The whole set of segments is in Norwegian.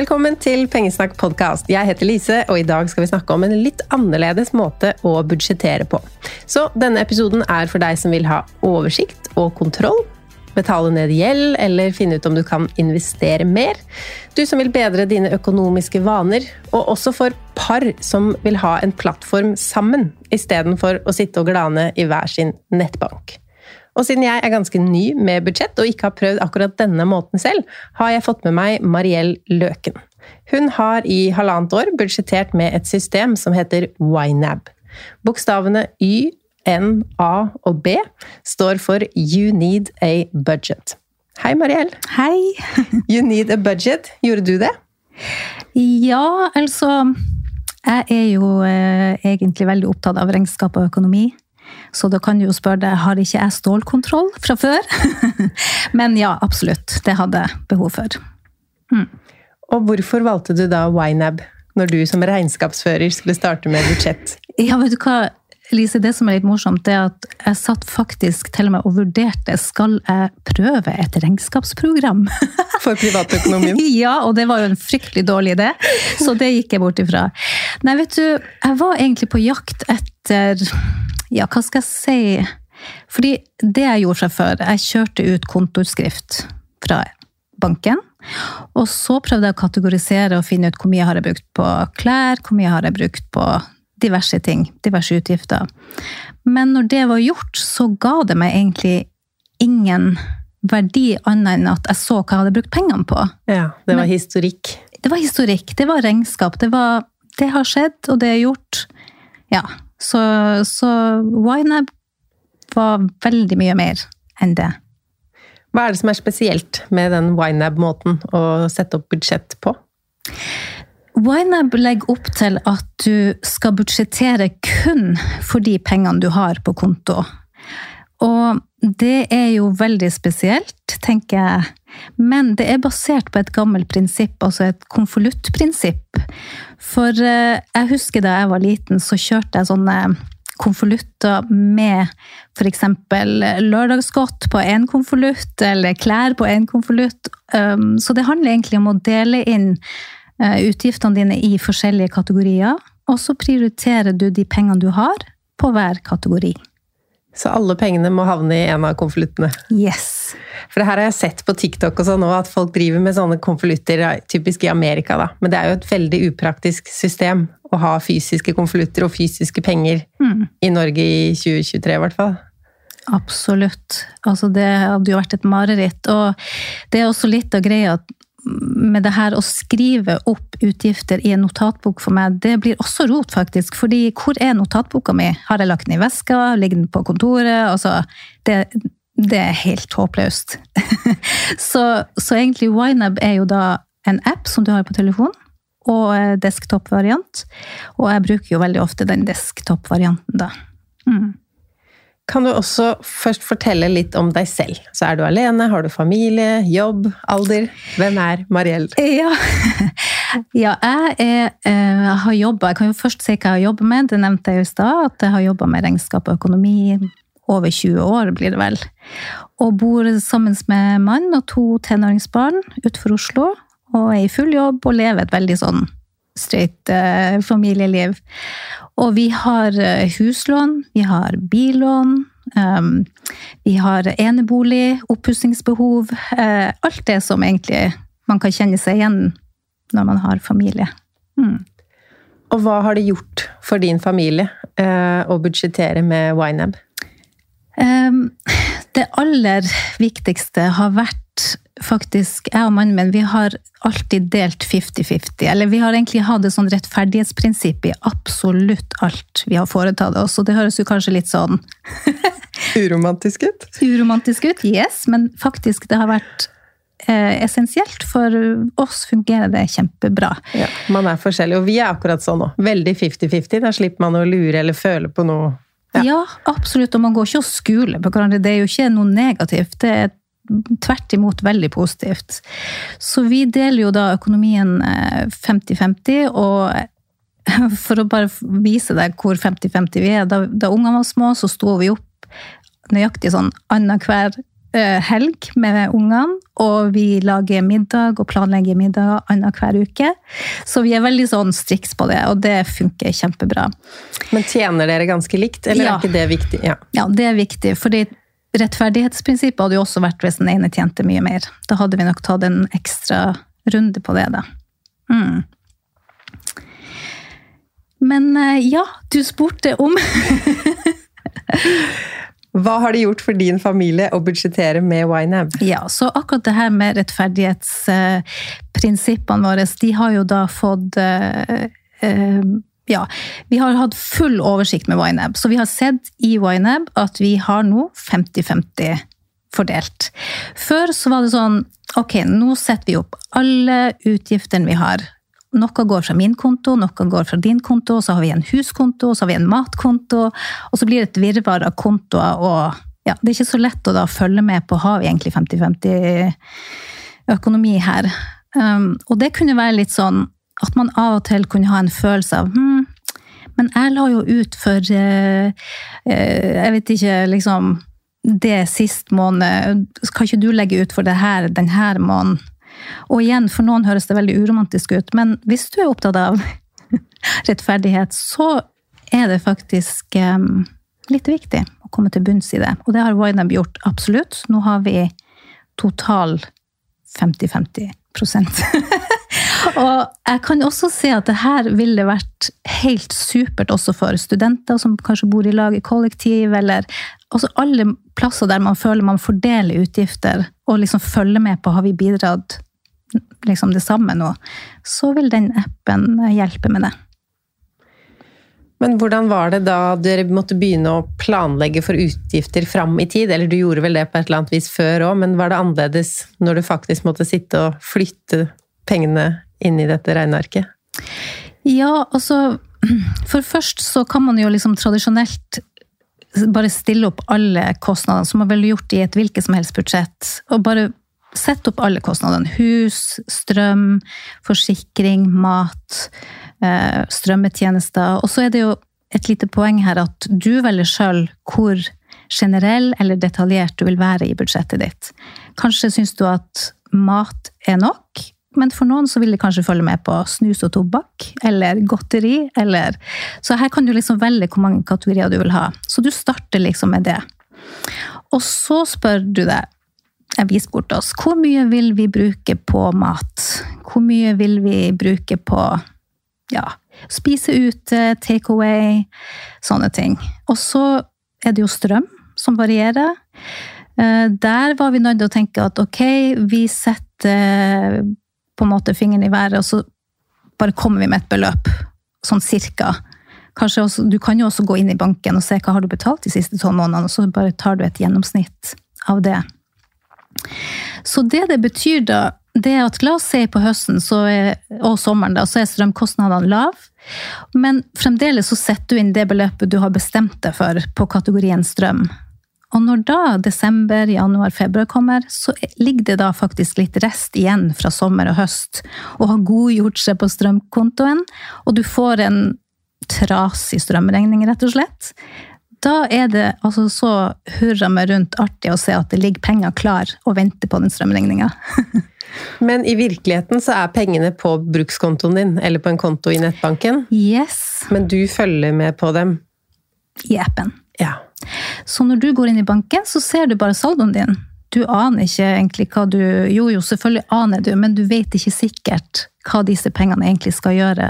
Velkommen til Pengesnakk podkast. Jeg heter Lise, og i dag skal vi snakke om en litt annerledes måte å budsjettere på. Så denne episoden er for deg som vil ha oversikt og kontroll, betale ned gjeld eller finne ut om du kan investere mer, du som vil bedre dine økonomiske vaner, og også for par som vil ha en plattform sammen, istedenfor å sitte og glane i hver sin nettbank. Og siden jeg er ganske ny med budsjett og ikke har prøvd akkurat denne måten selv, har jeg fått med meg Mariell Løken. Hun har i halvannet år budsjettert med et system som heter YNAB. Bokstavene Y, N, A og B står for You Need a Budget. Hei, Mariell. Hei. You Need a Budget. Gjorde du det? Ja, altså Jeg er jo eh, egentlig veldig opptatt av regnskap og økonomi. Så da kan du jo spørre deg, har ikke jeg stålkontroll fra før? Men ja, absolutt. Det hadde jeg behov for. Og hvorfor valgte du da YNAB når du som regnskapsfører skulle starte med budsjett? Ja, vet du hva, Lise, det som er litt morsomt, er at jeg satt faktisk til og med og vurderte skal jeg prøve et regnskapsprogram. For privatøkonomien? ja, og det var jo en fryktelig dårlig idé, så det gikk jeg bort ifra. Nei, vet du, jeg var egentlig på jakt etter Ja, hva skal jeg si? Fordi det jeg gjorde fra før, jeg kjørte ut kontoutskrift fra banken. Og så prøvde jeg å kategorisere og finne ut hvor mye jeg har jeg brukt på klær, hvor mye jeg har jeg brukt på diverse ting, diverse utgifter. Men når det var gjort, så ga det meg egentlig ingen verdi annet enn at jeg så hva jeg hadde brukt pengene på. Ja, det var Men- historikk. Det var historikk, det var regnskap, det var Det har skjedd, og det er gjort. Ja, så, så YNAB var veldig mye mer enn det. Hva er det som er spesielt med den YNAB-måten å sette opp budsjett på? YNAB legger opp til at du skal budsjettere kun for de pengene du har på konto. Og det er jo veldig spesielt, tenker jeg. Men det er basert på et gammelt prinsipp, altså et konvoluttprinsipp. For eh, jeg husker da jeg var liten, så kjørte jeg sånne konvolutter med f.eks. lørdagsgodt på én konvolutt, eller klær på én konvolutt. Um, Så det handler egentlig om å dele inn eh, utgiftene dine i forskjellige kategorier, og så prioriterer du de pengene du har, på hver kategori. Så alle pengene må havne i en av konvoluttene. Yes. For det her har jeg sett på TikTok og sånn nå, at folk driver med sånne konvolutter, typisk i Amerika, da. Men det er jo et veldig upraktisk system å ha fysiske konvolutter og fysiske penger Mm. i Norge i 2023, i hvert fall. Absolutt. Altså, det hadde jo vært et mareritt. Og det er også litt av greia at med det her å skrive opp utgifter i en notatbok for meg, det blir også rot, faktisk. Fordi hvor er notatboka mi? Har jeg lagt den i veska? Ligger den på kontoret? Altså, det, det er helt håpløst. så, så, egentlig YNAB er jo da en app som du har på telefon, og desktop-variant. Og jeg bruker jo veldig ofte den desktop-varianten, da. Mm. Kan du også først fortelle litt om deg selv? Så er du alene, har du familie, jobb, alder? Hvem er Mariell? Ja, ja jeg, er, eh, jeg har jobba Jeg kan jo først si hva jeg har jobba med. Det nevnte jeg i stad, at jeg har jobba med regnskap og økonomi over 20 år, blir det vel. Og bor sammen med mann og to tenåringsbarn utenfor Oslo. Og er i full jobb og lever et veldig sånn straight uh, familieliv. Og vi har eh, huslån, vi har billån, um, vi har enebolig, oppussingsbehov. Uh, alt det som egentlig man kan kjenne seg igjen når man har familie. Mm. Og hva har det gjort for din familie uh, å budsjettere med YNAB? Um, det aller viktigste har vært faktisk, jeg og mannen min, vi har alltid delt 50-50. Eller vi har egentlig hatt et sånn rettferdighetsprinsipp i absolutt alt vi har foretatt oss. Og det høres jo kanskje litt sånn Uromantisk ut? Uromantisk ut, yes. Men faktisk, det har vært eh, essensielt. For oss fungerer det kjempebra. Ja, Man er forskjellig, og vi er akkurat sånn òg. Veldig 50-50. Da slipper man å lure eller føle på noe. Ja. ja. absolutt. Og man går ikke og skuler på hverandre. Det er jo ikke noe negativt. Det er tvert imot veldig positivt. Så vi deler jo da økonomien 50-50, eh, og for å bare vise deg hvor 50-50 vi er Da, da ungene var små, så sto vi opp nøyaktig sånn annenhver eh, helg med ungene, og vi lager middag og planlegger middag annenhver uke. Så vi er veldig sånn striks på det, og det funker kjempebra. Men tjener dere ganske likt, eller ja. er ikke det viktig? Ja. ja, det er viktig. fordi Rettferdighetsprinsippet hadde jo også vært hvis den ene tjente mye mer. Da hadde vi nok tatt en ekstra runde på det, da. Mm. Men eh, ja, du spurte om Hva har det gjort for din familie å budsjettere med YNAB? Ja, så akkurat det her med rettferdighetsprinsippene våre, de har jo da fått uh, uh, ja, vi har hatt full oversikt med YNAB. Så vi har sett i YNAB at vi har nå 50-50 fordelt. Før så var det sånn Ok, nå setter vi opp alle utgiftene vi har. Noe går fra min konto, noe går fra din konto, så har vi en huskonto, så har vi en matkonto. Og så blir det et virvar av kontoer, og ja, det er ikke så lett å da følge med på har vi egentlig 50-50 økonomi her. Um, og det kunne være litt sånn at man av og til kunne ha en følelse av hm, men jeg la jo ut for eh, eh, Jeg vet ikke, liksom Det sist måned. Kan ikke du legge ut for det her denne måneden? Og igjen, for noen høres det veldig uromantisk ut, men hvis du er opptatt av rettferdighet, så er det faktisk um, litt viktig å komme til bunns i det. Og det har Wynab gjort absolutt. Nå har vi total 50-50 og jeg kan også se at det her ville vært helt supert også for studenter som kanskje bor i lag i kollektiv, eller altså alle plasser der man føler man fordeler utgifter, og liksom følger med på har vi bidratt liksom det samme nå, så vil den appen hjelpe med det. Men hvordan var det da dere måtte begynne å planlegge for utgifter fram i tid? Eller du gjorde vel det på et eller annet vis før òg, men var det annerledes når du faktisk måtte sitte og flytte pengene inn i dette regnearket? Ja, altså For først så kan man jo liksom tradisjonelt bare stille opp alle kostnadene, som man ville gjort i et hvilket som helst budsjett. Og bare sette opp alle kostnadene. Hus, strøm, forsikring, mat Eh, strømmetjenester. Og så er det jo et lite poeng her at du velger sjøl hvor generell eller detaljert du vil være i budsjettet ditt. Kanskje syns du at mat er nok, men for noen så vil de kanskje følge med på snus og tobakk eller godteri. Eller, så her kan du liksom velge hvor mange kategorier du vil ha. Så du starter liksom med det. Og så spør du deg vi spurte oss hvor mye vil vi bruke på mat? Hvor mye vil vi bruke på ja, spise ute, take away, sånne ting. Og så er det jo strøm, som varierer. Eh, Der var vi nødt til å tenke at ok, vi setter på en måte fingeren i været, og så bare kommer vi med et beløp. Sånn cirka. Også, du kan jo også gå inn i banken og se hva har du betalt de siste tolv månedene, og så bare tar du et gjennomsnitt av det. Så det det betyr da, det er at la oss si på høsten er, og sommeren, da, så er strømkostnadene lav. Men fremdeles så setter du inn det beløpet du har bestemt deg for på kategorien strøm. Og når da desember, januar, februar kommer, så ligger det da faktisk litt rest igjen fra sommer og høst, og har godgjort seg på strømkontoen, og du får en trasig strømregning, rett og slett. Da er det altså så hurra meg rundt artig å se at det ligger penger klar og venter på den strømregninga. Men i virkeligheten så er pengene på brukskontoen din, eller på en konto i nettbanken. Yes, Men du følger med på dem. i appen. Ja. Så når du går inn i banken, så ser du bare saldoen din. Du aner ikke egentlig hva du Jo, jo, selvfølgelig aner du, men du vet ikke sikkert hva disse pengene egentlig skal gjøre.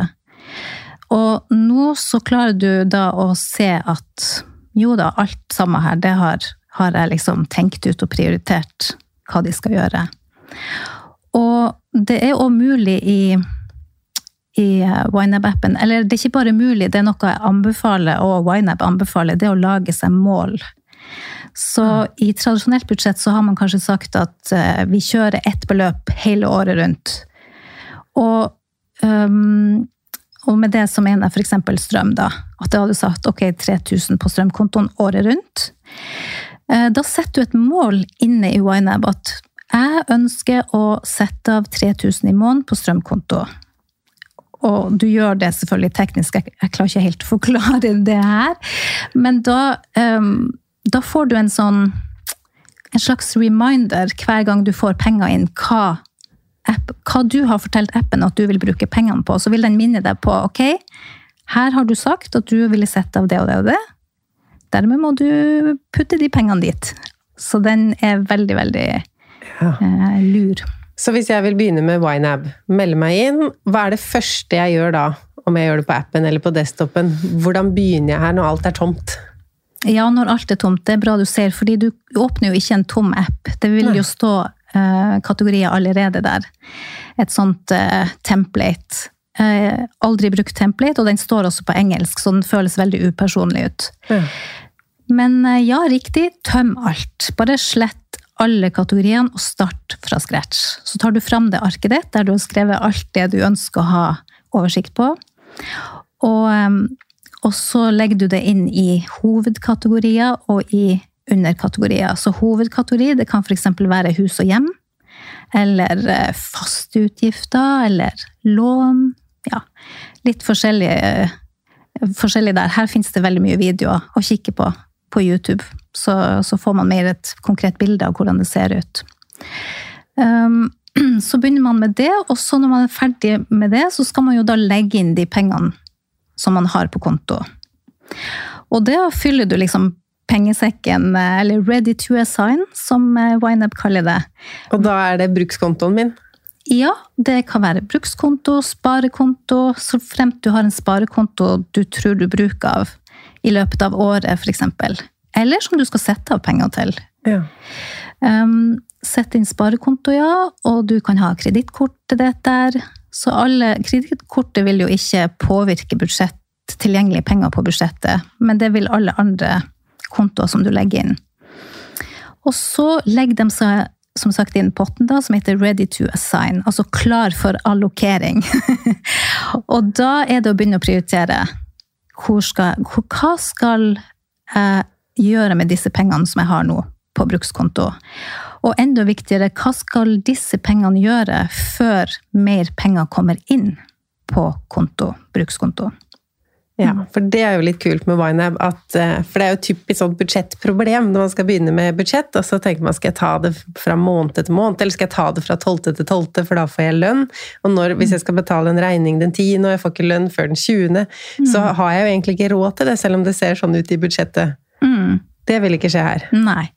Og nå så klarer du da å se at jo da, alt samme her, det har, har jeg liksom tenkt ut og prioritert hva de skal gjøre. Og det er òg mulig i i YNAB-appen. Eller det er ikke bare mulig, det er noe jeg anbefaler, og YNAB anbefaler, det er å lage seg mål. Så i tradisjonelt budsjett så har man kanskje sagt at eh, vi kjører ett beløp hele året rundt. Og, um, og med det så mener jeg f.eks. strøm, da. At jeg hadde sagt ok, 3000 på strømkontoen året rundt. Eh, Da setter du et mål inne i YNAB at jeg ønsker å sette av 3000 i måneden på strømkonto. Og du gjør det selvfølgelig teknisk, jeg, jeg klarer ikke helt å forklare det her. Men da, um, da får du en sånn en slags reminder hver gang du får penger inn, hva, app, hva du har fortalt appen at du vil bruke pengene på. Så vil den minne deg på ok, her har du sagt at du ville sett av det og det og det. Dermed må du putte de pengene dit. Så den er veldig, veldig eh, lur. Så hvis jeg vil begynne med YNAB, melde meg inn, hva er det første jeg gjør da? Om jeg gjør det på appen eller på desktopen? Hvordan begynner jeg her når alt er tomt? Ja, når alt er tomt. Det er bra du ser, fordi du åpner jo ikke en tom app. Det vil jo stå uh, kategorier allerede der. Et sånt uh, template. Uh, aldri brukt template, og den står også på engelsk, så den føles veldig upersonlig ut. Ja. Men ja, riktig, tøm alt. Bare slett alle kategoriene og start fra scratch. Så tar du fram det arket ditt, der du har skrevet alt det du ønsker å ha oversikt på. Og, og så legger du det inn i hovedkategorier og i underkategorier. Så hovedkategori det kan f.eks. være hus og hjem, eller eh, faste utgifter, eller lån. Ja, litt forskjellig, eh, forskjellig der. Her finnes det veldig mye videoer å kikke på på YouTube, så, så får man mer et konkret bilde av hvordan det ser ut. Um, så begynner man med det, og så når man er ferdig med det, så skal man jo da legge inn de pengene som man har på konto. Og det fyller du liksom pengesekken, eh, eller ready to assign, som eh, YNAB kaller det. Og da er det brukskontoen min? Ja, det kan være brukskonto, sparekonto, så fremt du har en sparekonto du tror du bruker av i løpet av året, f.eks. Eller som du skal sette av penger til. Ja. Um, Sett inn sparekonto, ja, og du kan ha kredittkortet ditt der. Så alle Kredittkortet vil jo ikke påvirke budsjett, tilgjengelige penger på budsjettet, men det vil alle andre kontoer som du legger inn. Og så legger de seg som sagt inn potten da, som heter Ready to assign, altså klar for allokering. og da er det å begynne å prioritere. Skal, hvor, hva skal jeg gjøre med disse pengene som jeg har nå på brukskonto? Og enda viktigere, hva skal disse pengene gjøre før mer penger kommer inn på konto, brukskonto? Ja, for det er jo litt kult med Winab, eh, for det er jo typisk sånn budsjettproblem når man skal begynne med budsjett, og så tenker man skal jeg ta det fra måned til måned, eller skal jeg ta det fra tolvte til tolvte, for da får jeg lønn. Og når, hvis jeg skal betale en regning den tiende, og jeg får ikke lønn før den tjuende, så har jeg jo egentlig ikke råd til det, selv om det ser sånn ut i budsjettet. Mm. Det vil ikke skje her. Nei.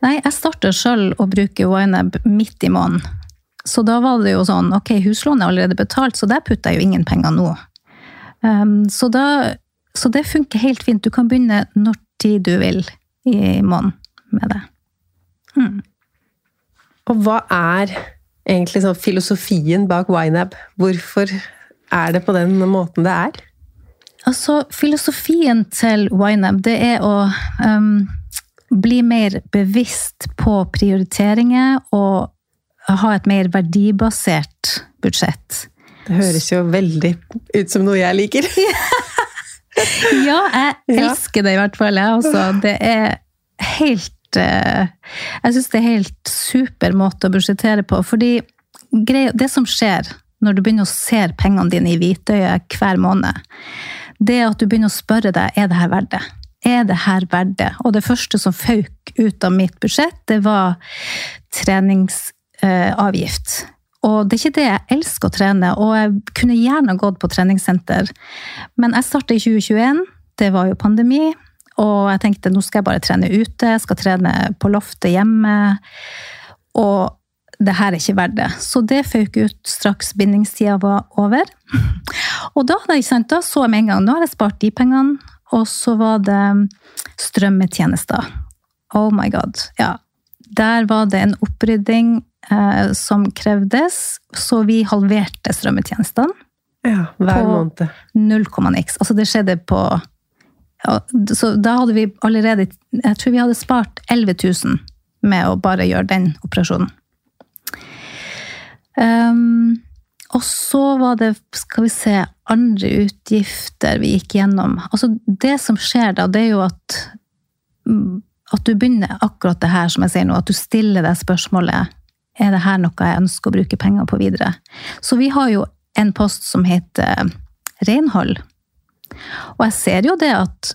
Nei, jeg starta sjøl å bruke YNAB midt i måneden. Så da var det jo sånn, ok, huslånet er allerede betalt, så der putter jeg jo ingen penger nå. Um, så, da, så det funker helt fint. Du kan begynne når tid du vil i måneden med det. Og hva er egentlig sånn filosofien bak YNAB? Hvorfor er det på den måten det er? Altså, filosofien til YNAB, det er å um, bli mer bevisst på prioriteringer og ha et mer verdibasert budsjett. Det høres jo veldig ut som noe jeg liker. Ja, jeg elsker det i hvert fall. Jeg også. Det er helt eh, Jeg syns det er helt super måte å budsjettere på. Fordi det som skjer når du begynner å se pengene dine i hvitøyet hver måned, det at du begynner å spørre deg er det her verdt det. Er det her verdt det? Og det første som føk ut av mitt budsjett, det var treningsavgift. Og det er ikke det jeg elsker å trene, og jeg kunne gjerne gått på treningssenter. Men jeg starta i 2021, det var jo pandemi, og jeg tenkte nå skal jeg bare trene ute, jeg skal trene på loftet hjemme. Og det her er ikke verdt det. Så det føk ut straks bindingstida var over. Og da, sant, da så jeg med en gang, nå har jeg spart de pengene, og så var det strømmetjenester. Oh my god. Ja. Der var det en opprydding eh, som krevdes, så vi halverte strømmetjenestene. Ja, hver På- måned. 0,niks. Altså det skjedde på ja, Så da hadde vi allerede Jeg tror vi hadde spart 11 000 med å bare gjøre den operasjonen. Um, og så var det, skal vi se, andre utgifter vi gikk gjennom. Altså det som skjer da, det er jo at mm, at du begynner akkurat det her som jeg sier nå, at du stiller deg spørsmålet er det her noe jeg ønsker å bruke penger på videre. Så vi har jo en post som heter renhold. Og jeg ser jo det at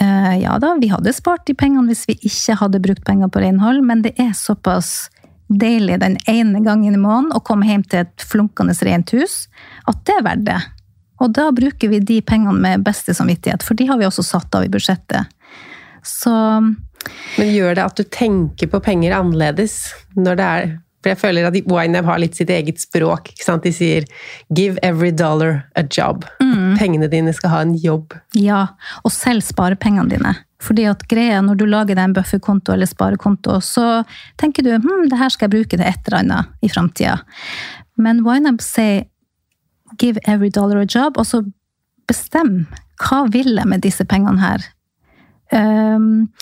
eh, ja da, vi hadde spart de pengene hvis vi ikke hadde brukt penger på renhold, men det er såpass deilig den ene gangen i måneden å komme hjem til et flunkende rent hus, at det er verdt det. Og da bruker vi de pengene med beste samvittighet, for de har vi også satt av i budsjettet. Så Men gjør det at du tenker på penger annerledes når det er For jeg føler at YNAB har litt sitt eget språk. De sier 'give every dollar a job'. Pengene dine skal ha en jobb. Ja, og selv sparepengene dine. Fordi at greia, når du lager deg en bufferkonto eller sparekonto, så tenker du hm, det her skal jeg bruke til et eller annet i framtida. Men YNAB sier 'give every dollar a job', og så bestem hva vil jeg med disse pengene her. Um,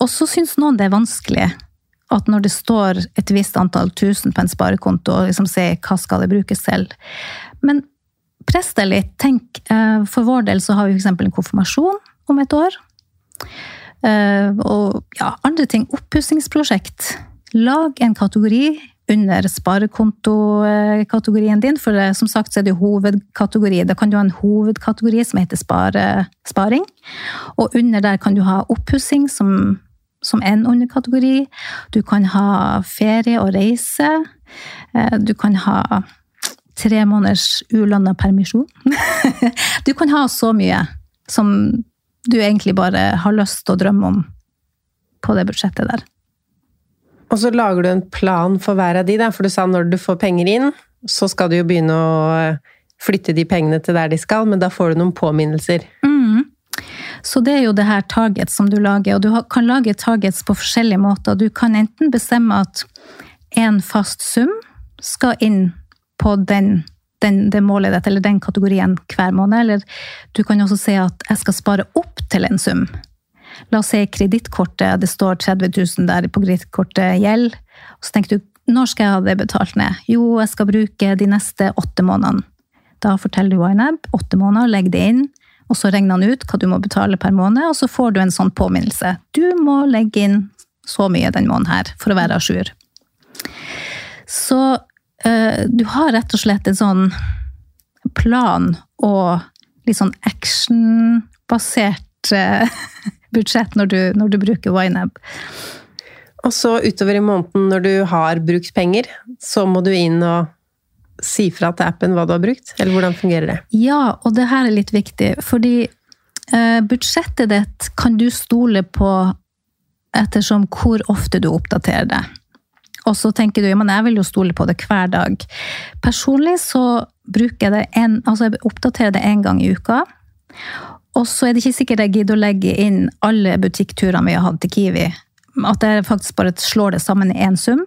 og så syns noen det er vanskelig at når det står et visst antall tusen på en sparekonto, og liksom se hva skal det brukes til. Men press deg litt. Tenk, eh, for vår del så har vi f.eks. en konfirmasjon om et år. Eh, og ja, andre ting. Oppussingsprosjekt. Lag en kategori under sparekontokategorien din, for som sagt så er det hovedkategori. Da kan du ha en hovedkategori som heter spare, sparing, og under der kan du ha oppussing som, som en underkategori. Du kan ha ferie og reise. Eh, Du kan ha tre måneders ulanda permisjon. du kan ha så mye som du egentlig bare har lyst til å drømme om på det budsjettet der. Og så lager du en plan for hver av de, da. For du sa når du får penger inn, så skal du jo begynne å flytte de pengene til der de skal, men da får du noen påminnelser. Mm. Så det er jo det her targets som du lager, og du kan lage targets på forskjellige måter. Du kan enten bestemme at en fast sum skal inn på den, den, det målet ditt, eller den kategorien hver måned, eller du kan også si at jeg skal spare opp til en sum. La oss si kredittkortet, det står 30 000 der på kredittkortet gjeld, og så tenker du når skal jeg ha det betalt ned? Jo, jeg skal bruke de neste åtte månedene. Da forteller du YNAB åtte måneder, legg det inn, og så regner han ut hva du må betale per måned, og så får du en sånn påminnelse. Du må legge inn så mye den måneden her for å være à jour. Så eh, du har rett og slett en sånn plan og litt sånn actionbasert eh, budsjett når du, når du bruker YNAB. Og så utover i måneden, når du har brukt penger, så må du inn og si fra til appen hva du har brukt? Eller hvordan fungerer det? Ja, og det her er litt viktig, fordi eh, budsjettet ditt kan du stole på ettersom hvor ofte du oppdaterer det. Og så tenker du ja, men jeg vil jo stole på det hver dag. Personlig så bruker jeg det en, altså jeg oppdaterer det én gang i uka. og så er det ikke sikkert jeg gidder å legge inn alle butikkturene vi har hatt til Kiwi. At jeg faktisk bare slår det sammen i én sum.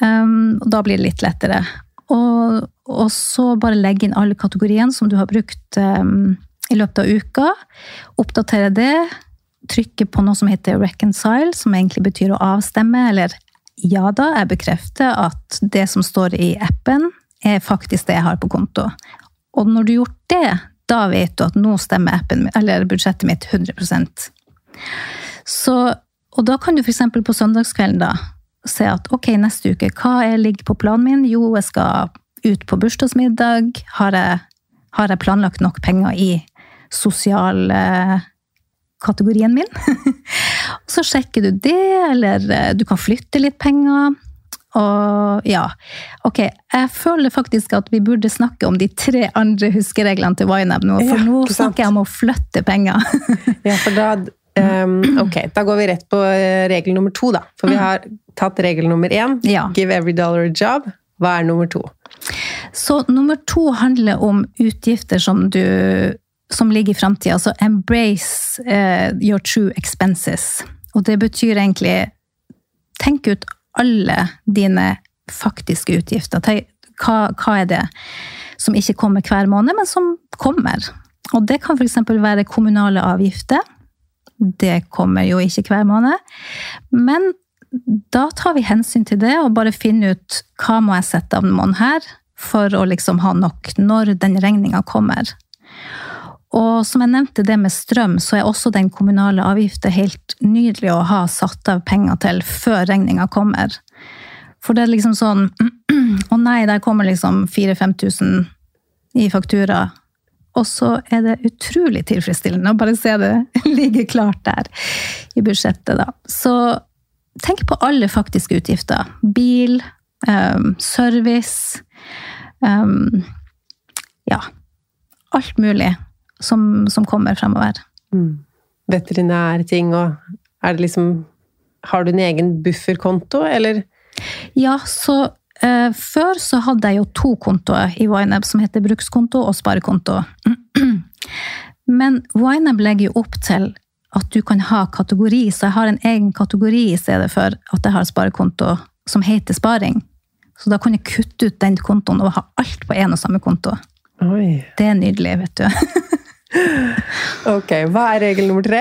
Um, og da blir det litt lettere. Og, og, så bare legge inn alle kategoriene som du har brukt um, i løpet av uka. Oppdatere det. Trykke på noe som heter reconcile, som egentlig betyr å avstemme. Eller ja da, jeg bekrefter at det som står i appen, er faktisk det jeg har på konto. Og når du har gjort det, da vet du at nå stemmer appen, eller budsjettet mitt 100% Så, Og da kan du f.eks. på søndagskvelden da, se at ok, neste uke, hva er, ligger på planen min? Jo, jeg skal ut på bursdagsmiddag. Har jeg, har jeg planlagt nok penger i sosialkategorien min? så sjekker du det, eller eh, du kan flytte litt penger. Og ja, ok. Jeg føler faktisk at vi burde snakke om de tre andre huskereglene til YNAB nå. For Ja, nå snakker jeg om å flytte penger. Ja, for da ehm, Ok, da går vi rett på eh, regel nummer to, da. For vi har tatt regel nummer én. Ja. Give every dollar a job. Hva er nummer to? Så nummer to handler om utgifter som du som ligger i framtida. Altså embrace uh, your true expenses. Og det betyr egentlig Tenk ut alle dine faktiske utgifter. Hva, hva er det som ikke kommer hver måned, men som kommer? Og det kan f.eks. være kommunale avgifter. Det kommer jo ikke hver måned. Men da tar vi hensyn til det og bare finner ut hva må jeg sette av måneden her for å liksom ha nok når den regninga kommer. Og som jeg nevnte det med strøm, så er også den kommunale avgiften helt nydelig å ha satt av penger til før regninga kommer. For det er liksom sånn Å nei, der kommer liksom 4000-5000 i faktura. Og så er det utrolig tilfredsstillende å bare se det ligge klart der i budsjettet, da. Så tenk på alle faktiske utgifter. Bil, um, service um, Ja. Alt mulig som, som kommer fremover. Veterinærting og Er det liksom Har du en egen bufferkonto, eller? Ja, så før så hadde jeg jo to kontoer i YNAB som heter brukskonto og sparekonto. Men YNAB legger jo opp til at du kan ha kategori, så jeg har en egen kategori i stedet for at jeg har sparekonto som heter sparing. Så da kan jeg kutte ut den kontoen og ha alt på én og samme konto. Oi. Det er nydelig, vet du. Ok, hva er regel nummer tre?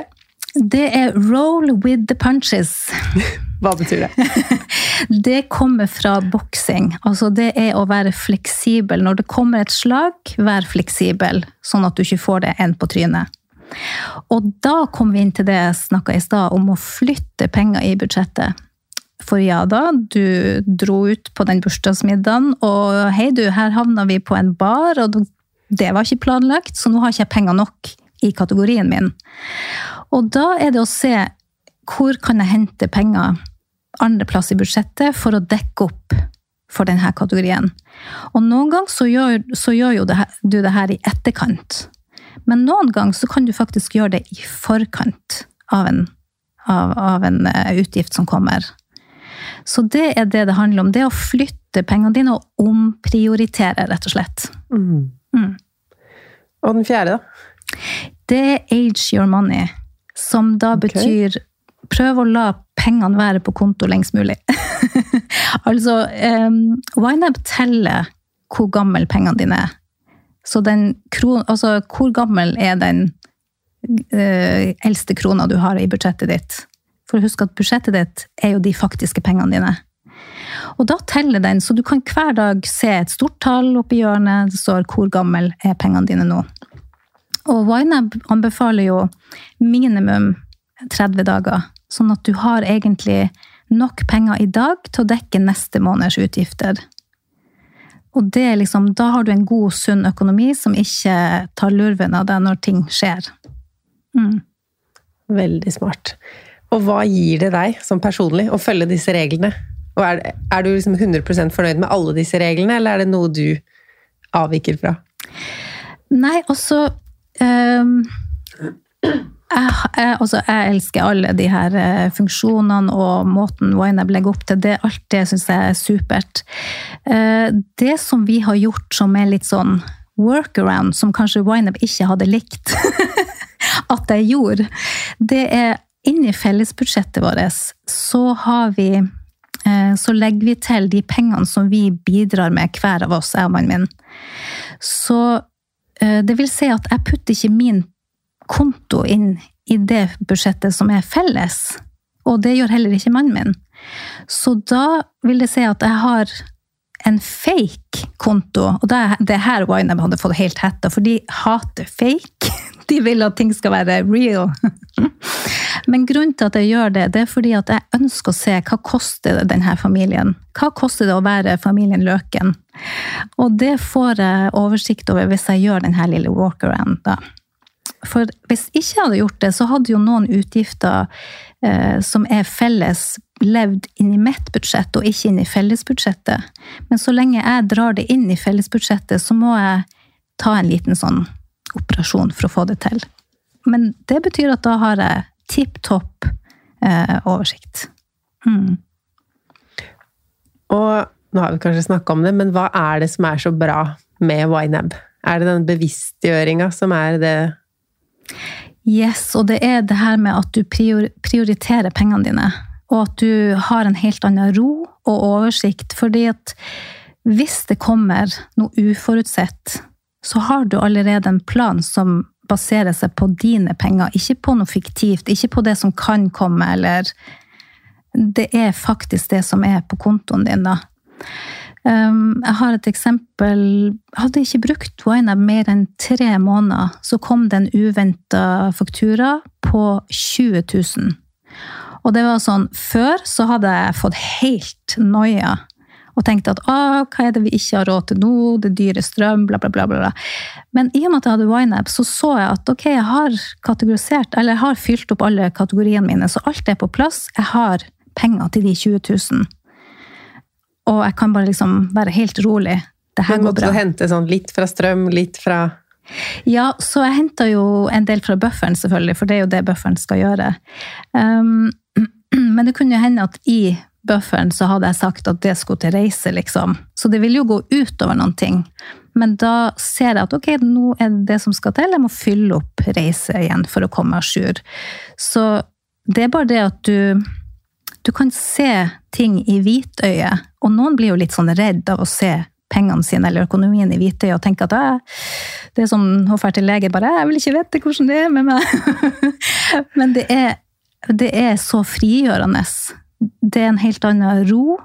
Det er roll with the punches. Hva betyr det? Det kommer fra boksing. Altså det er å være fleksibel. Når det kommer et slag, vær fleksibel, sånn at du ikke får det en på trynet. Og da kommer vi inn til det jeg snakka i stad, om å flytte penger i budsjettet. For ja da, du dro ut på den bursdagsmiddagen, og hei du, her havna vi på en bar, og det var ikke planlagt, så nå har ikke jeg penger nok i kategorien min. Og da er det å se hvor kan jeg hente penger andreplass i budsjettet for å dekke opp for denne kategorien. Og noen ganger så gjør, så gjør det du det her i etterkant. Men noen ganger så kan du faktisk gjøre det i forkant av en, av, av en eh, utgift som kommer. Så det er det det handler om. Det å flytte pengene dine og omprioritere, rett og slett. Mm. Og den fjerde, da? Det er age your money, som da betyr prøv å la pengene være på konto lengst mulig. altså, um, YNAB teller hvor gammel pengene dine er. Så den kron, altså, hvor gammel er den uh, eldste krona du har i budsjettet ditt? For husk at budsjettet ditt er jo de faktiske pengene dine. Og da teller den, så du kan hver dag se et stort tall oppi hjørnet. Det står 'hvor gammel er pengene dine nå'? Og YNAB anbefaler jo minimum 30 dager, sånn at du har egentlig nok penger i dag til å dekke neste måneds utgifter. Og det liksom, da har du en god, sunn økonomi som ikke tar lurven av deg når ting skjer. Mm. Veldig smart. Og hva gir det deg som personlig å følge disse reglene? Og er, er du liksom 100% fornøyd med alle disse reglene, eller er det noe du avviker fra? Nei, altså ehm, jeg, jeg, altså, jeg elsker alle de her eh, funksjonene og måten Wineb legger opp til det. Alt det syns jeg er supert. Eh, det som vi har gjort som er litt sånn workaround som kanskje Wineb ikke hadde likt at jeg gjorde, det er inni fellesbudsjettet vårt så har vi eh, så legger vi til de pengene som vi bidrar med, hver av oss, jeg og mannen min. Så det vil si at jeg putter ikke min konto inn i det budsjettet som er felles. Og det gjør heller ikke mannen min. Så da vil det si at jeg har en fake konto. Og det er her Wynab hadde fått helt hetta, for de hater fake. De vil at ting skal være real. Men grunnen til at jeg gjør det, det er fordi at jeg ønsker å se hva koster denne familien. Hva koster det å være familien Løken? Og det får jeg oversikt over hvis jeg gjør denne lille walkaround. da. For hvis ikke jeg hadde gjort det, så hadde jo noen utgifter eh, som er felles, levd inn i mitt budsjett og ikke inn i fellesbudsjettet. Men så lenge jeg drar det inn i fellesbudsjettet, så må jeg ta en liten sånn operasjon for å få det til. Men det betyr at da har jeg tipp topp eh, oversikt. Mm. Og nå har vi kanskje snakka om det, men hva er det som er så bra med YNAB? Er det den bevisstgjøringa som er det Yes, og det er det her med at du prioriterer pengene dine. Og at du har en helt annen ro og oversikt. Fordi at hvis det kommer noe uforutsett, så har du allerede en plan som baserer seg på dine penger, ikke på noe fiktivt, ikke på det som kan komme, eller Det er faktisk det som er på kontoen din, da. Um, jeg har et eksempel. Hadde Jeg ikke brukt YNAB mer enn tre måneder, så kom det en uventa faktura på 20 000. Og det var sånn Før så hadde jeg fått helt noia og tenkte at ah, hva er det vi ikke har råd til nå, det dyre strøm, bla, bla, bla. bla. Men i og med at jeg hadde YNAB, så så jeg at ok, jeg har kategorisert, eller jeg har fylt opp alle kategoriene mine, så alt er på plass. Jeg har penger til de 20 000. Og jeg kan bare liksom være helt rolig. Det her går bra. Du hente sånn litt fra strøm, litt fra Ja, så jeg henta jo en del fra bufferen, selvfølgelig, for det er jo det bufferen skal gjøre. Um, men det kunne jo hende at i bufferen så hadde jeg sagt at det skulle til reise, liksom. Så det vil jo gå utover noen ting. Men da ser jeg at ok, nå er det det som skal til, jeg må fylle opp reise igjen for å komme à jour. Så det er bare det at du du kan se ting i hvitøyet, og noen blir jo litt sånn redd av å se pengene sine eller økonomien i hvitøyet og tenke at det er som å dra til lege bare 'Jeg vil ikke vite hvordan det er med meg'. Men det er, det er så frigjørende det er en helt annen ro.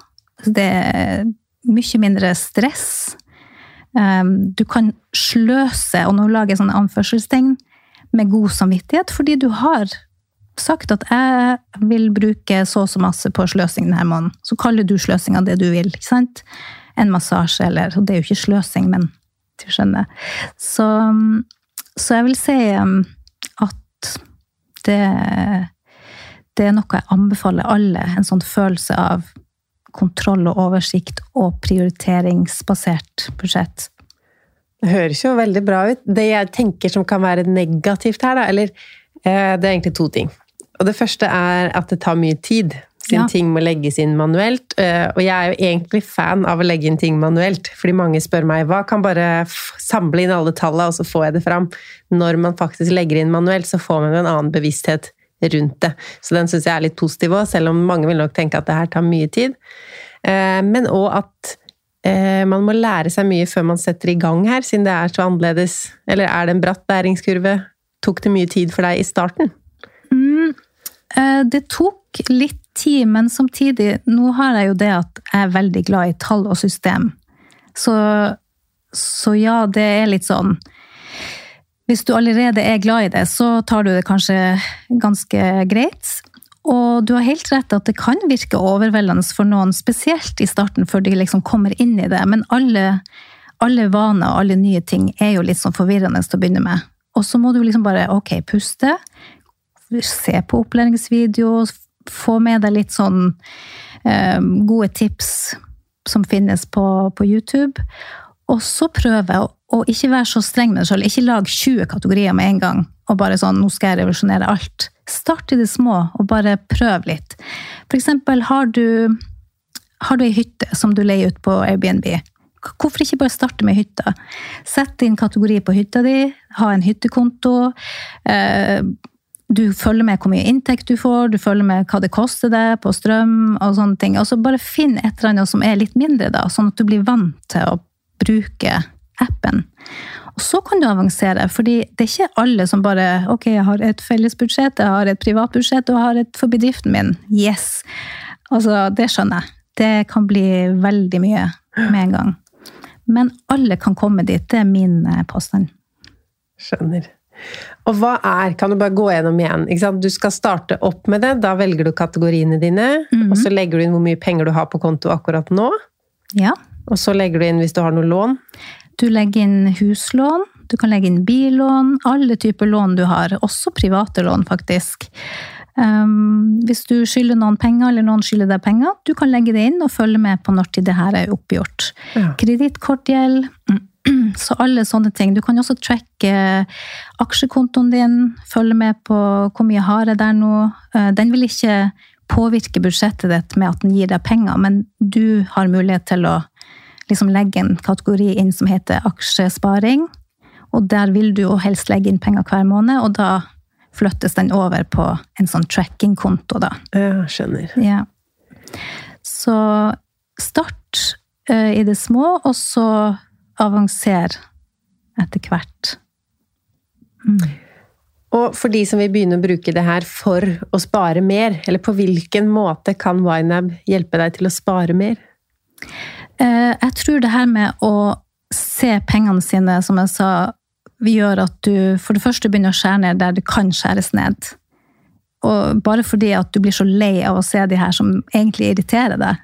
Det er mye mindre stress. Um, du kan sløse, og nå lager jeg sånne anførselstegn, med god samvittighet, fordi du har sagt at jeg vil bruke så og så masse på sløsing denne måneden. Så kaller du sløsinga det du vil. ikke sant? En massasje, eller Og det er jo ikke sløsing, men du skjønner. Så, så jeg vil si um, at det det er noe jeg anbefaler alle. En sånn følelse av kontroll og oversikt og prioriteringsbasert budsjett. Det høres jo veldig bra ut. Det jeg tenker som kan være negativt her, da, eller eh, Det er egentlig to ting. Og det første er at det tar mye tid. Siden ja. ting må legges inn manuelt. Eh, og jeg er jo egentlig fan av å legge inn ting manuelt. Fordi mange spør meg hva kan bare samle inn alle tallene, og så får jeg det fram. Når man faktisk legger inn manuelt, så får man en annen bevissthet rundt det. Så den syns jeg er litt positiv òg, selv om mange vil nok tenke at det her tar mye tid. Eh, men òg at eh, man må lære seg mye før man setter i gang her, siden det er så annerledes. Eller er det en bratt læringskurve? Tok det mye tid for deg i starten? Mm, eh, det tok litt tid, men samtidig Nå har jeg jo det at jeg er veldig glad i tall og system. Så, så ja, det er litt sånn hvis du allerede er glad i det, så tar du det kanskje ganske greit. Og du har helt rett at det kan virke overveldende for noen, spesielt i starten, før de liksom kommer inn i det. Men alle, alle vaner og alle nye ting er jo litt sånn forvirrende til å begynne med. Og så må du liksom bare ok, puste, se på opplæringsvideo, få med deg litt sånn eh, gode tips som finnes på, på YouTube. Og så prøve å, å ikke være så streng med deg sjøl. Ikke lag 20 kategorier med en gang og bare sånn 'nå skal jeg revolusjonere alt'. Start i det små og bare prøv litt. For eksempel har du, har du ei hytte som du leier ut på Airbnb. hvorfor ikke bare starte med hytta? Sett inn kategori på hytta di, ha en hyttekonto. Eh, du følger med hvor mye inntekt du får, du følger med hva det koster deg på strøm og sånne ting. Og så bare finn et eller annet som er litt mindre, da, sånn at du blir vant til å bruke appen. Og så kan du avansere, fordi det er ikke alle som bare Ok, jeg har et fellesbudsjett, jeg har et privatbudsjett og jeg har et for bedriften min. Yes! Altså, det skjønner jeg. Det kan bli veldig mye med en gang. Men alle kan komme dit. Det er min eh, påstand. Skjønner. Og hva er Kan du bare gå gjennom igjen? Du skal starte opp med det. Da velger du kategoriene dine. Og så legger du inn hvor mye penger du har på konto akkurat nå. Ja. Og så legger du inn hvis du har noe lån. Du legger inn huslån, du kan legge inn billån, alle typer lån du har. Også private lån, faktisk. Um, hvis du skylder noen penger, eller noen skylder deg penger, du kan legge det inn og følge med på når til det her er oppgjort. Ja. Kredittkortgjeld, så alle sånne ting. Du kan også tracke aksjekontoen din, følge med på hvor mye har jeg der nå. Uh, Den vil ikke påvirke budsjettet ditt med at den gir deg penger, men du har mulighet til å liksom legge en kategori inn som heter aksjesparing. Og der vil du jo helst legge inn penger hver måned, og da flyttes den over på en sånn tracking-konto, da. Ja, skjønner. Ja. Så start uh, i det små, og så avanser etter hvert. Og for de som vil begynne å bruke det her for å spare mer, eller på hvilken måte kan YNAB hjelpe deg til å spare mer? Eh, Jeg tror det her med å se pengene sine, som jeg sa, vi gjør at du for det første begynner å skjære ned der det kan skjæres ned. Og bare fordi at du blir så lei av å se de her som egentlig irriterer deg.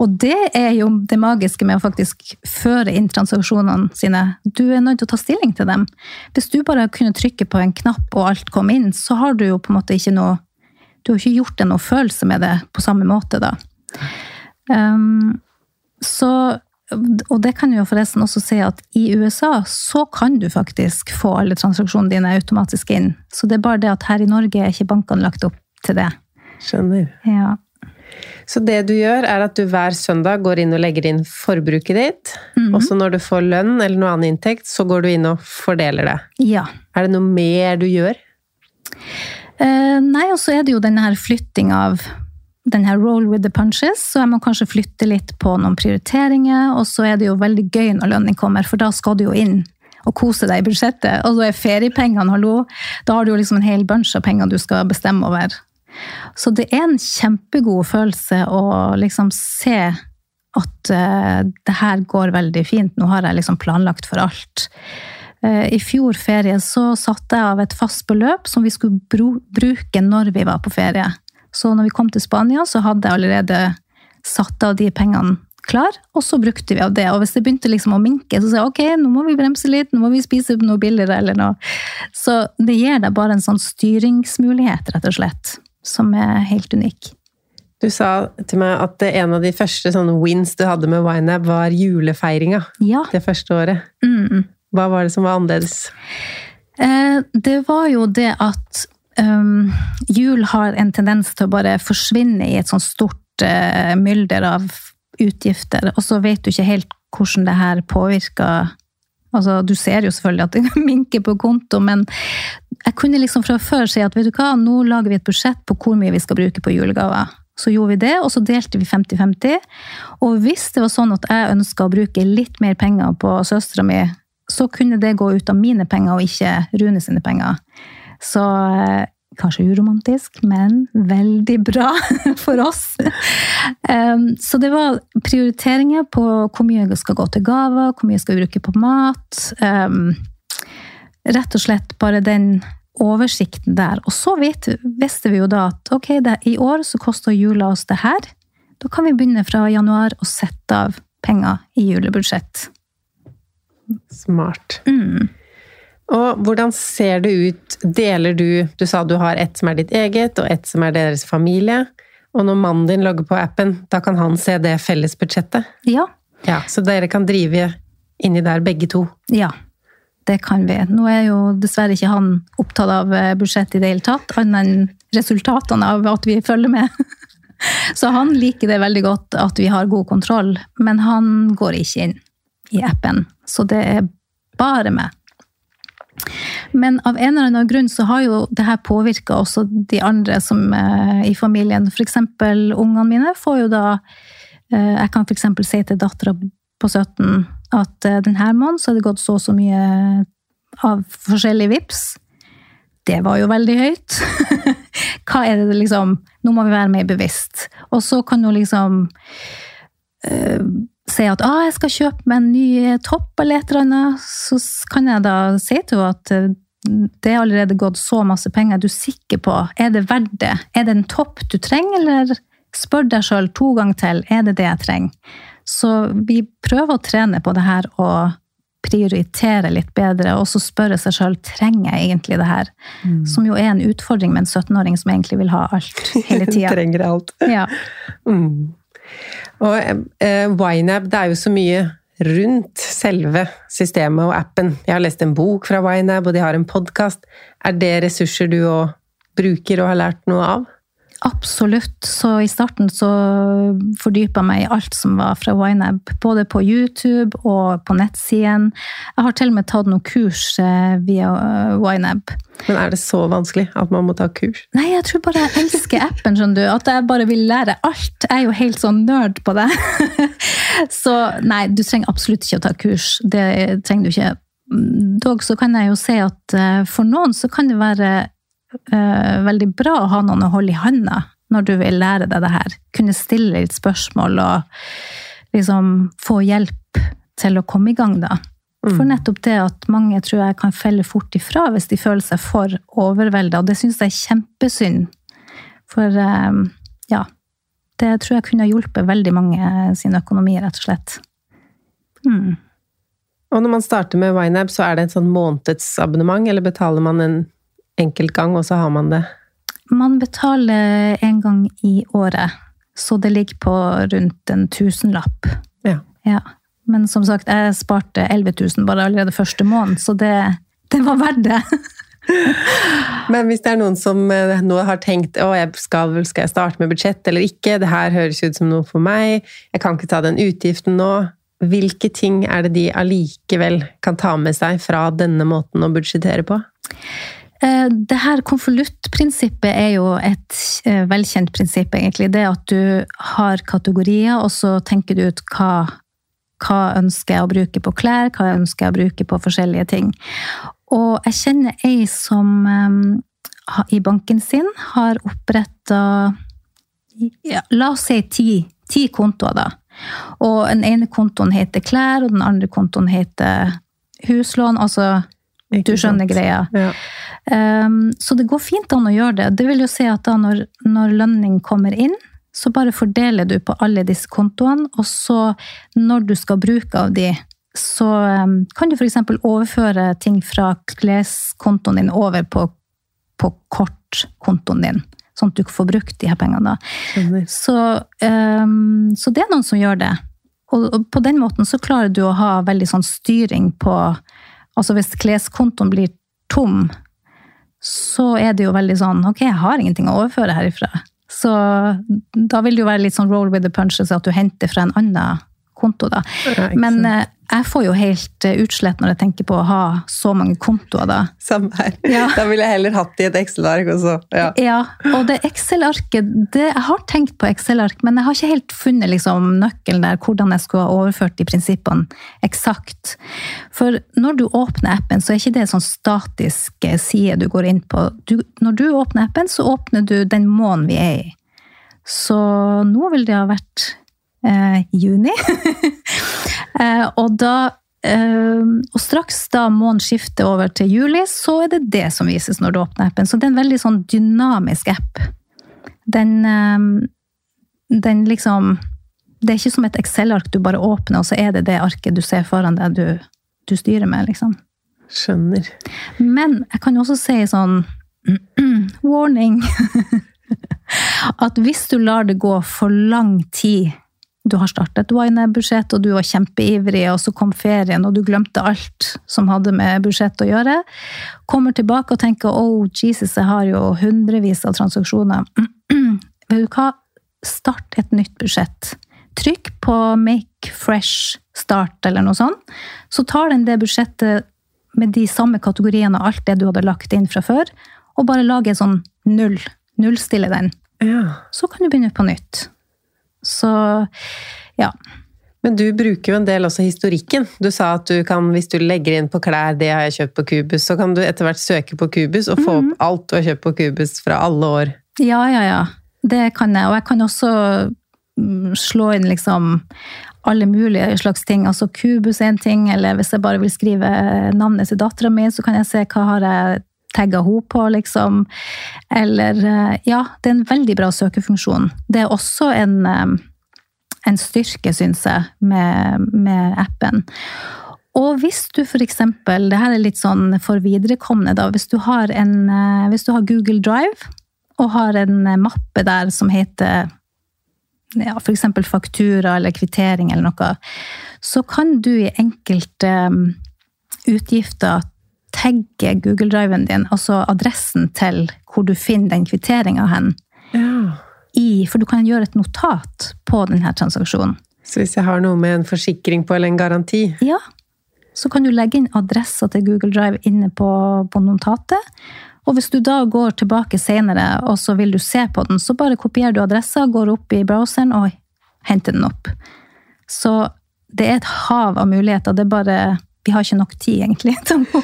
Og det er jo det magiske med å faktisk føre inn transaksjonene sine. Du er nødt til å ta stilling til dem. Hvis du bare kunne trykke på en knapp og alt kom inn, så har du jo på en måte ikke noe Du har ikke gjort deg noe følelse med det på samme måte, da. Um, så, og det kan jo forresten også si at i USA så kan du faktisk få alle transaksjonene dine automatisk inn. Så det er bare det at her i Norge er ikke bankene lagt opp til det. Skjønner. Ja. Så det du gjør, er at du hver søndag går inn og legger inn forbruket ditt. Og så når du får lønn eller noe annen inntekt, så går du inn og fordeler det. ja. Er det noe mer du gjør? Eh, nei, og så er det jo denne her flytting av den her roll with the punches, så jeg må kanskje flytte litt på noen prioriteringer, og så er det jo veldig gøy når lønning kommer, for da skal du jo inn og kose deg i budsjettet. Og så er feriepengene, hallo, da har du jo liksom en hel bunch av penger du skal bestemme over. Så det er en kjempegod følelse å liksom se at uh, det her går veldig fint. Nå har jeg liksom planlagt for alt. Uh, I fjor ferie så satte jeg av et fast beløp som vi skulle bruke når vi var på ferie. Så når vi kom til Spania, så hadde jeg allerede satt av de pengene klar, og så brukte vi av det. Og hvis det begynte liksom å minke, så sa jeg ok, nå må vi bremse litt, nå må vi spise noe billigere eller noe. Så det gir deg bare en sånn styringsmulighet, rett og slett, som er helt unik. Du sa til meg at en av de første sånne wins du hadde med Winab, var julefeiringa Ja. det første året. Mm. Hva var det som var annerledes? Eh, det var jo det at um, jul har en tendens til å bare forsvinne i et sånt stort eh, mylder av utgifter, og så vet du ikke helt hvordan det her påvirker Altså, du ser jo selvfølgelig at det minker på konto, men jeg kunne liksom fra før si at vet du hva, nå lager vi et budsjett på hvor mye vi skal bruke på julegaver. Så gjorde vi det, og så delte vi 50-50. Og hvis det var sånn at jeg ønska å bruke litt mer penger på søstera mi, så kunne det gå ut av mine penger og ikke Rune sine penger. Så eh, kanskje uromantisk, men veldig bra for oss. Så det var prioriteringer på hvor mye skal gå til gaver, hvor mye skal bruke på mat. Rett og slett bare den oversikten der. Og så vidt visste vi jo da at ok, det, i år så koster jula oss det her. Da kan vi begynne fra januar å sette av penger i julebudsjett. Smart. Mm. Og hvordan ser det ut? Deler du Du sa du har ett som er ditt eget, og ett som er deres familie. Og når mannen din logger på appen, da kan han se det fellesbudsjettet? Ja, Ja, så dere kan drive inni der begge to? Ja, det kan vi. Nå er jo dessverre ikke han opptatt av eh, budsjett i det hele tatt, annet enn resultatene av at vi følger med. Så han liker det veldig godt at vi har god kontroll, men han går ikke inn i appen. Så det er bare meg. Men av en eller annen grunn så har jo det her påvirka også de andre som eh, i familien. F.eks. ungene mine får jo da eh, Jeg kan f.eks. si til dattera på 17 at eh, denne måneden så har det gått så og så mye av forskjellige vips. Det var jo veldig høyt. Hva er det liksom Nå må vi være mer bevisst. Og så kan hun liksom eh, si at ah, jeg skal kjøpe meg en ny topp eller et eller annet, så kan jeg da si til henne at eh, det er allerede gått så masse penger. Er du sikker på er det verdt det? Er det en topp du trenger, eller spør deg sjøl to ganger til er det det jeg trenger. Så vi prøver å trene på det her og prioritere litt bedre, og så spørre seg sjøl trenger jeg egentlig det her. Mm. Som jo er en utfordring med en 17-åring som egentlig vil ha alt hele tida. trenger alt. Ja. Mm. Og eh, YNAB, det er jo så mye rundt selve systemet og appen. Jeg har lest en bok fra YNAB, og de har en podkast. Er det ressurser du òg bruker og har lært noe av? Absolutt. Så i starten så fordypa jeg meg i alt som var fra YNAB. Både på YouTube og på nettsiden. Jeg har til og med tatt noen kurs eh, via eh, YNAB. Men er det så vanskelig at man må ta kurs? Nei, jeg tror bare jeg elsker appen. skjønner du. At jeg bare vil lære alt. Jeg er jo helt sånn nerd på det. så nei, du trenger absolutt ikke å ta kurs. Det trenger du ikke. Dog så kan jeg jo si at eh, for noen så kan det være veldig bra å ha noen å holde i handa når du vil lære deg det her. Kunne stille litt spørsmål og liksom få hjelp til å komme i gang, da. Mm. For nettopp det at mange tror jeg kan felle fort ifra hvis de føler seg for overvelda, og det syns jeg er kjempesynd. For um, ja, det tror jeg kunne hjulpet veldig mange sin økonomi, rett og slett. Mm. Og når man starter med YNAB, så er det en sånn månedsabonnement, eller betaler man en enkelt gang, og så har man det? Man betaler en gang i året, så det ligger på rundt en tusenlapp. Ja. ja. Men som sagt, jeg sparte 11 000 bare allerede første måned, så det, det var verdt det. Men hvis det er noen som eh, nå har tenkt å, jeg skal, skal jeg starte med budsjett eller ikke, det her høres ut som noe for meg, jeg kan ikke ta den utgiften nå. Hvilke ting er det de allikevel kan ta med seg fra denne måten å budsjettere på? Eh, det her konvoluttprinsippet er jo et eh, velkjent prinsipp, egentlig. Det at du har kategorier, og så tenker du ut hva, hva ønsker jeg å bruke på klær, hva ønsker jeg å bruke på forskjellige ting. Og jeg kjenner ei som um, i banken sin har oppretta ja, La oss si ti, ti kontoer, da. Og den ene kontoen heter klær, og den andre kontoen heter huslån. Altså, du skjønner greia. Ja. Um, så det går fint an å gjøre det. Det vil jo si at da når, når lønning kommer inn, så bare fordeler du på alle disse kontoene, og så når du skal bruke av de, så um, kan du f.eks. overføre ting fra kleskontoen din over på, på kortkontoen din. Sånn at du får brukt de her pengene. Så, um, så, det er noen som gjør det. Og, og, på den måten så klarer du å ha veldig sånn styring på Altså hvis kleskontoen blir tom, så er det jo veldig sånn Ok, jeg har ingenting å overføre herifra. Så da vil det jo være litt sånn roll with the punches at du henter fra en annen konto, da. Men jeg får jo helt eh, utslett når jeg tenker på å ha så mange kontoer, da. Samme her. Ja. Da ville jeg heller hatt det i et Excel-ark også. Ja. ja. og det Excel-arket Jeg har tenkt på Excel-ark, men jeg har ikke helt funnet liksom, nøkkelen der, hvordan jeg skulle ha overført de prinsippene eksakt. For når du åpner appen, så er ikke det sånn statisk side du går inn på. Du, når du åpner appen, så åpner du den måneden vi er i. Så nå vil det ha vært eh, juni. eh, og da eh, og straks da månen skifter over til juli, så er det det som vises når du åpner appen. Så det er en veldig sånn dynamisk app. Den, eh, den liksom Det er ikke som et Excel-ark du bare åpner, og så er det det arket du ser foran deg du, du styrer med, liksom. Skjønner. Men jeg kan også si sånn Warning! At hvis du lar det gå for lang tid du har startet Wine-budsjett, og du var kjempeivrig, og så kom ferien, og du glemte alt som hadde med budsjett å gjøre. Kommer tilbake og tenker oh, Jesus, jeg har jo hundrevis av transaksjoner. Vet du hva? Start et nytt budsjett. Trykk på make fresh start eller noe sånt, så tar den det budsjettet med de samme kategoriene og alt det du hadde lagt inn fra før, og bare lager sånn null. Nullstille den. Ja. Så kan du begynne på nytt. Så ja. Men du bruker jo en del også historikken. Du sa at du kan, hvis du legger inn på klær 'det har jeg kjøpt på Kubus', så kan du etter hvert søke på Kubus og få opp alt du har kjøpt på Kubus fra alle år. Ja, ja, ja. Det kan jeg. Og jeg kan også mm, slå inn liksom alle mulige slags ting. Altså Kubus er en ting, eller hvis jeg bare vil skrive navnet til dattera mi, så kan jeg se hva har jeg tagga henne på, liksom. Eller eh, Ja, det er en veldig bra søkefunksjon. Det er også en, eh, en styrke, syns jeg, med, med appen. Og hvis du eksempel, det her er litt sånn for viderekomne, da, hvis du har, en, eh, hvis du har Google Drive og har en mappe der som heter ja, eksempel faktura eller kvittering eller noe, så kan du i enkelte utgifter tagge Google Driven din, altså adressen til hvor du finner den kvitteringa hen, Ja. i, for du kan gjøre et notat på denne transaksjonen. Så hvis jeg har noe med en forsikring på eller en garanti Ja, så kan du legge inn adressa til Google Drive inne på, på notatet. Og hvis du da går tilbake senere, og så vil du se på den, så bare kopierer du adressa, går opp i browseren og henter den opp. Så det er et hav av muligheter. Det er bare Vi har ikke nok tid, egentlig, til å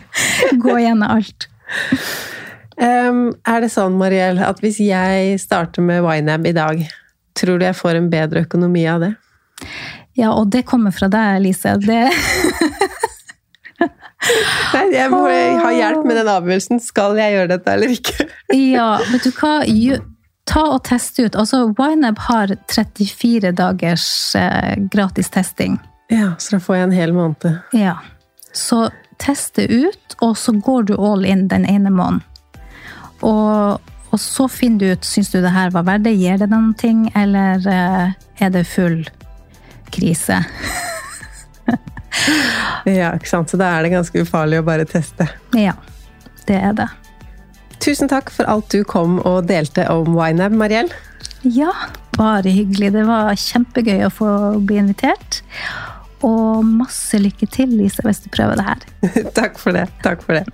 gå gjennom- alt. Um, Er det sånn, Mariell, at hvis jeg starter med YNAB i dag, tror du jeg får en bedre økonomi av det? Ja, og det kommer fra deg, Lise. Det, Nei, jeg må ha hjelp med den avgjørelsen. Skal jeg gjøre dette eller ikke? ja, vet du hva? Ta og teste ut. Altså, YNAB har 34 dagers eh, gratis testing. Ja, så da får jeg en hel måned. Ja. Så test det ut, og så går du all in den ene måneden. Og, og så finner du ut syns du det her var verdt det, gir det noen ting, eller eh, er det full krise? Ja, ikke sant? Så da er det ganske ufarlig å bare teste. Ja, det er det. Tusen takk for alt du kom og delte om YNAB, Mariell. Ja, bare hyggelig. Det var kjempegøy å få bli invitert. Og masse lykke til, Lise, hvis du prøver det her. takk for det. Takk for det.